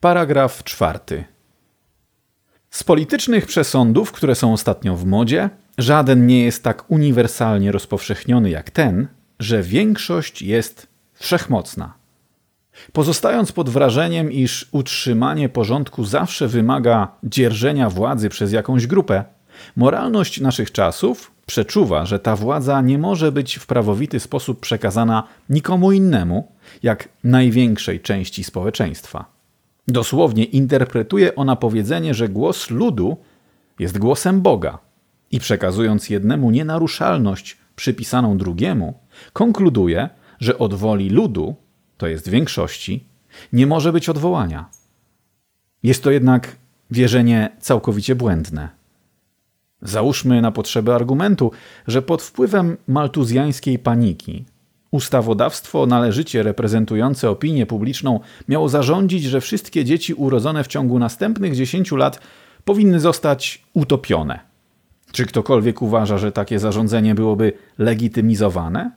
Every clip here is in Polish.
Paragraf czwarty. Z politycznych przesądów, które są ostatnio w modzie, żaden nie jest tak uniwersalnie rozpowszechniony jak ten, że większość jest wszechmocna. Pozostając pod wrażeniem, iż utrzymanie porządku zawsze wymaga dzierżenia władzy przez jakąś grupę, moralność naszych czasów przeczuwa, że ta władza nie może być w prawowity sposób przekazana nikomu innemu, jak największej części społeczeństwa. Dosłownie interpretuje ona powiedzenie, że głos ludu jest głosem Boga i przekazując jednemu nienaruszalność przypisaną drugiemu, konkluduje, że od woli ludu, to jest większości, nie może być odwołania. Jest to jednak wierzenie całkowicie błędne. Załóżmy na potrzeby argumentu, że pod wpływem maltuzjańskiej paniki ustawodawstwo należycie reprezentujące opinię publiczną miało zarządzić, że wszystkie dzieci urodzone w ciągu następnych 10 lat powinny zostać utopione. Czy ktokolwiek uważa, że takie zarządzenie byłoby legitymizowane?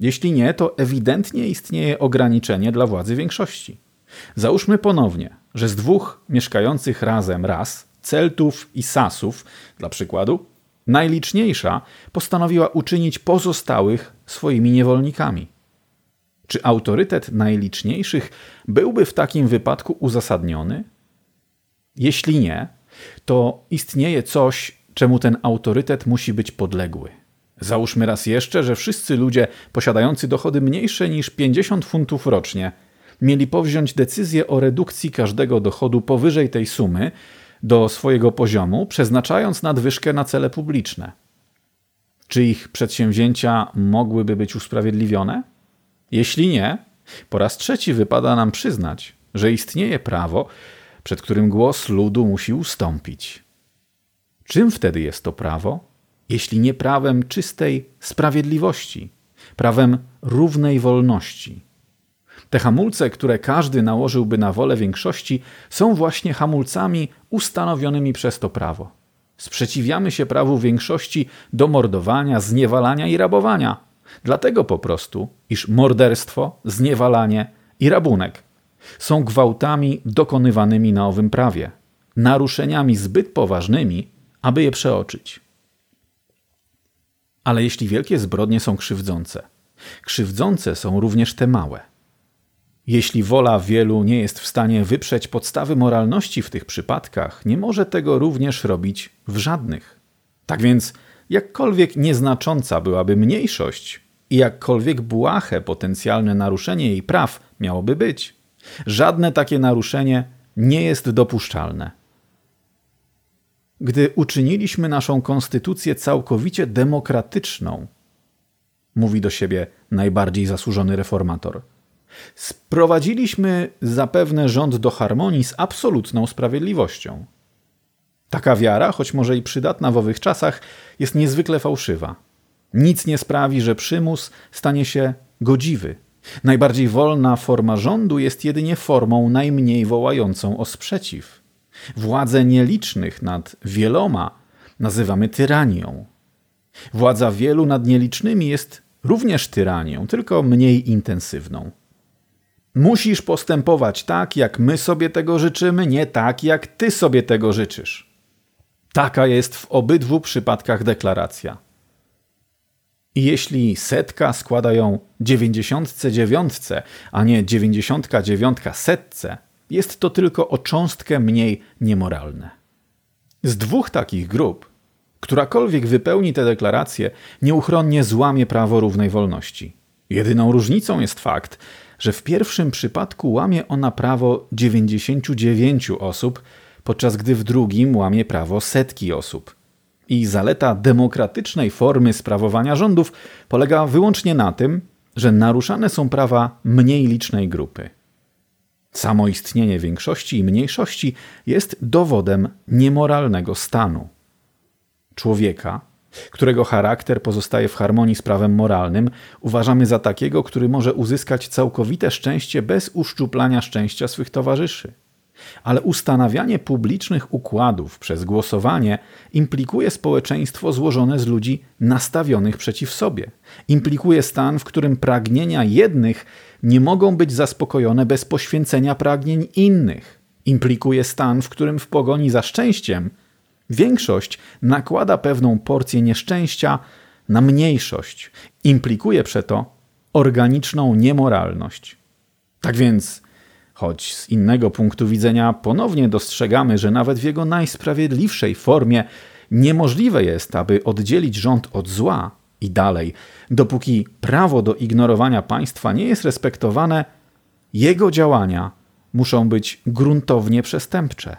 Jeśli nie, to ewidentnie istnieje ograniczenie dla władzy większości. Załóżmy ponownie, że z dwóch mieszkających razem ras, Celtów i Sasów, dla przykładu, najliczniejsza postanowiła uczynić pozostałych swoimi niewolnikami. Czy autorytet najliczniejszych byłby w takim wypadku uzasadniony? Jeśli nie, to istnieje coś, czemu ten autorytet musi być podległy. Załóżmy raz jeszcze, że wszyscy ludzie posiadający dochody mniejsze niż 50 funtów rocznie mieli powziąć decyzję o redukcji każdego dochodu powyżej tej sumy do swojego poziomu, przeznaczając nadwyżkę na cele publiczne. Czy ich przedsięwzięcia mogłyby być usprawiedliwione? Jeśli nie, po raz trzeci wypada nam przyznać, że istnieje prawo, przed którym głos ludu musi ustąpić. Czym wtedy jest to prawo, jeśli nie prawem czystej sprawiedliwości, prawem równej wolności? Te hamulce, które każdy nałożyłby na wolę większości, są właśnie hamulcami ustanowionymi przez to prawo. Sprzeciwiamy się prawu większości do mordowania, zniewalania i rabowania. Dlatego po prostu, iż morderstwo, zniewalanie i rabunek są gwałtami dokonywanymi na owym prawie, naruszeniami zbyt poważnymi, aby je przeoczyć. Ale jeśli wielkie zbrodnie są krzywdzące, krzywdzące są również te małe – jeśli wola wielu nie jest w stanie wyprzeć podstawy moralności w tych przypadkach, nie może tego również robić w żadnych. Tak więc, jakkolwiek nieznacząca byłaby mniejszość i jakkolwiek błahe potencjalne naruszenie jej praw miałoby być, żadne takie naruszenie nie jest dopuszczalne. Gdy uczyniliśmy naszą konstytucję całkowicie demokratyczną, mówi do siebie najbardziej zasłużony reformator – Sprowadziliśmy zapewne rząd do harmonii z absolutną sprawiedliwością. Taka wiara, choć może i przydatna w owych czasach, jest niezwykle fałszywa. Nic nie sprawi, że przymus stanie się godziwy. Najbardziej wolna forma rządu jest jedynie formą najmniej wołającą o sprzeciw. Władzę nielicznych nad wieloma nazywamy tyranią. Władza wielu nad nielicznymi jest również tyranią, tylko mniej intensywną. Musisz postępować tak, jak my sobie tego życzymy, nie tak, jak ty sobie tego życzysz. Taka jest w obydwu przypadkach deklaracja. I jeśli setka składa ją dziewięćdziesiątce dziewiątce, a nie dziewięćdziesiątka dziewiątka setce, jest to tylko o cząstkę mniej niemoralne. Z dwóch takich grup, którakolwiek wypełni tę deklarację, nieuchronnie złamie prawo równej wolności. Jedyną różnicą jest fakt, że w pierwszym przypadku łamie ona prawo 99 osób, podczas gdy w drugim łamie prawo setki osób. I zaleta demokratycznej formy sprawowania rządów polega wyłącznie na tym, że naruszane są prawa mniej licznej grupy. Samo istnienie większości i mniejszości jest dowodem niemoralnego stanu. Człowieka, którego charakter pozostaje w harmonii z prawem moralnym, uważamy za takiego, który może uzyskać całkowite szczęście bez uszczuplania szczęścia swych towarzyszy. Ale ustanawianie publicznych układów przez głosowanie implikuje społeczeństwo złożone z ludzi nastawionych przeciw sobie. Implikuje stan, w którym pragnienia jednych nie mogą być zaspokojone bez poświęcenia pragnień innych. implikuje stan, w którym w pogoni za szczęściem większość nakłada pewną porcję nieszczęścia na mniejszość, implikuje przeto organiczną niemoralność. Tak więc, choć z innego punktu widzenia ponownie dostrzegamy, że nawet w jego najsprawiedliwszej formie niemożliwe jest, aby oddzielić rząd od zła i dalej, dopóki prawo do ignorowania państwa nie jest respektowane, jego działania muszą być gruntownie przestępcze.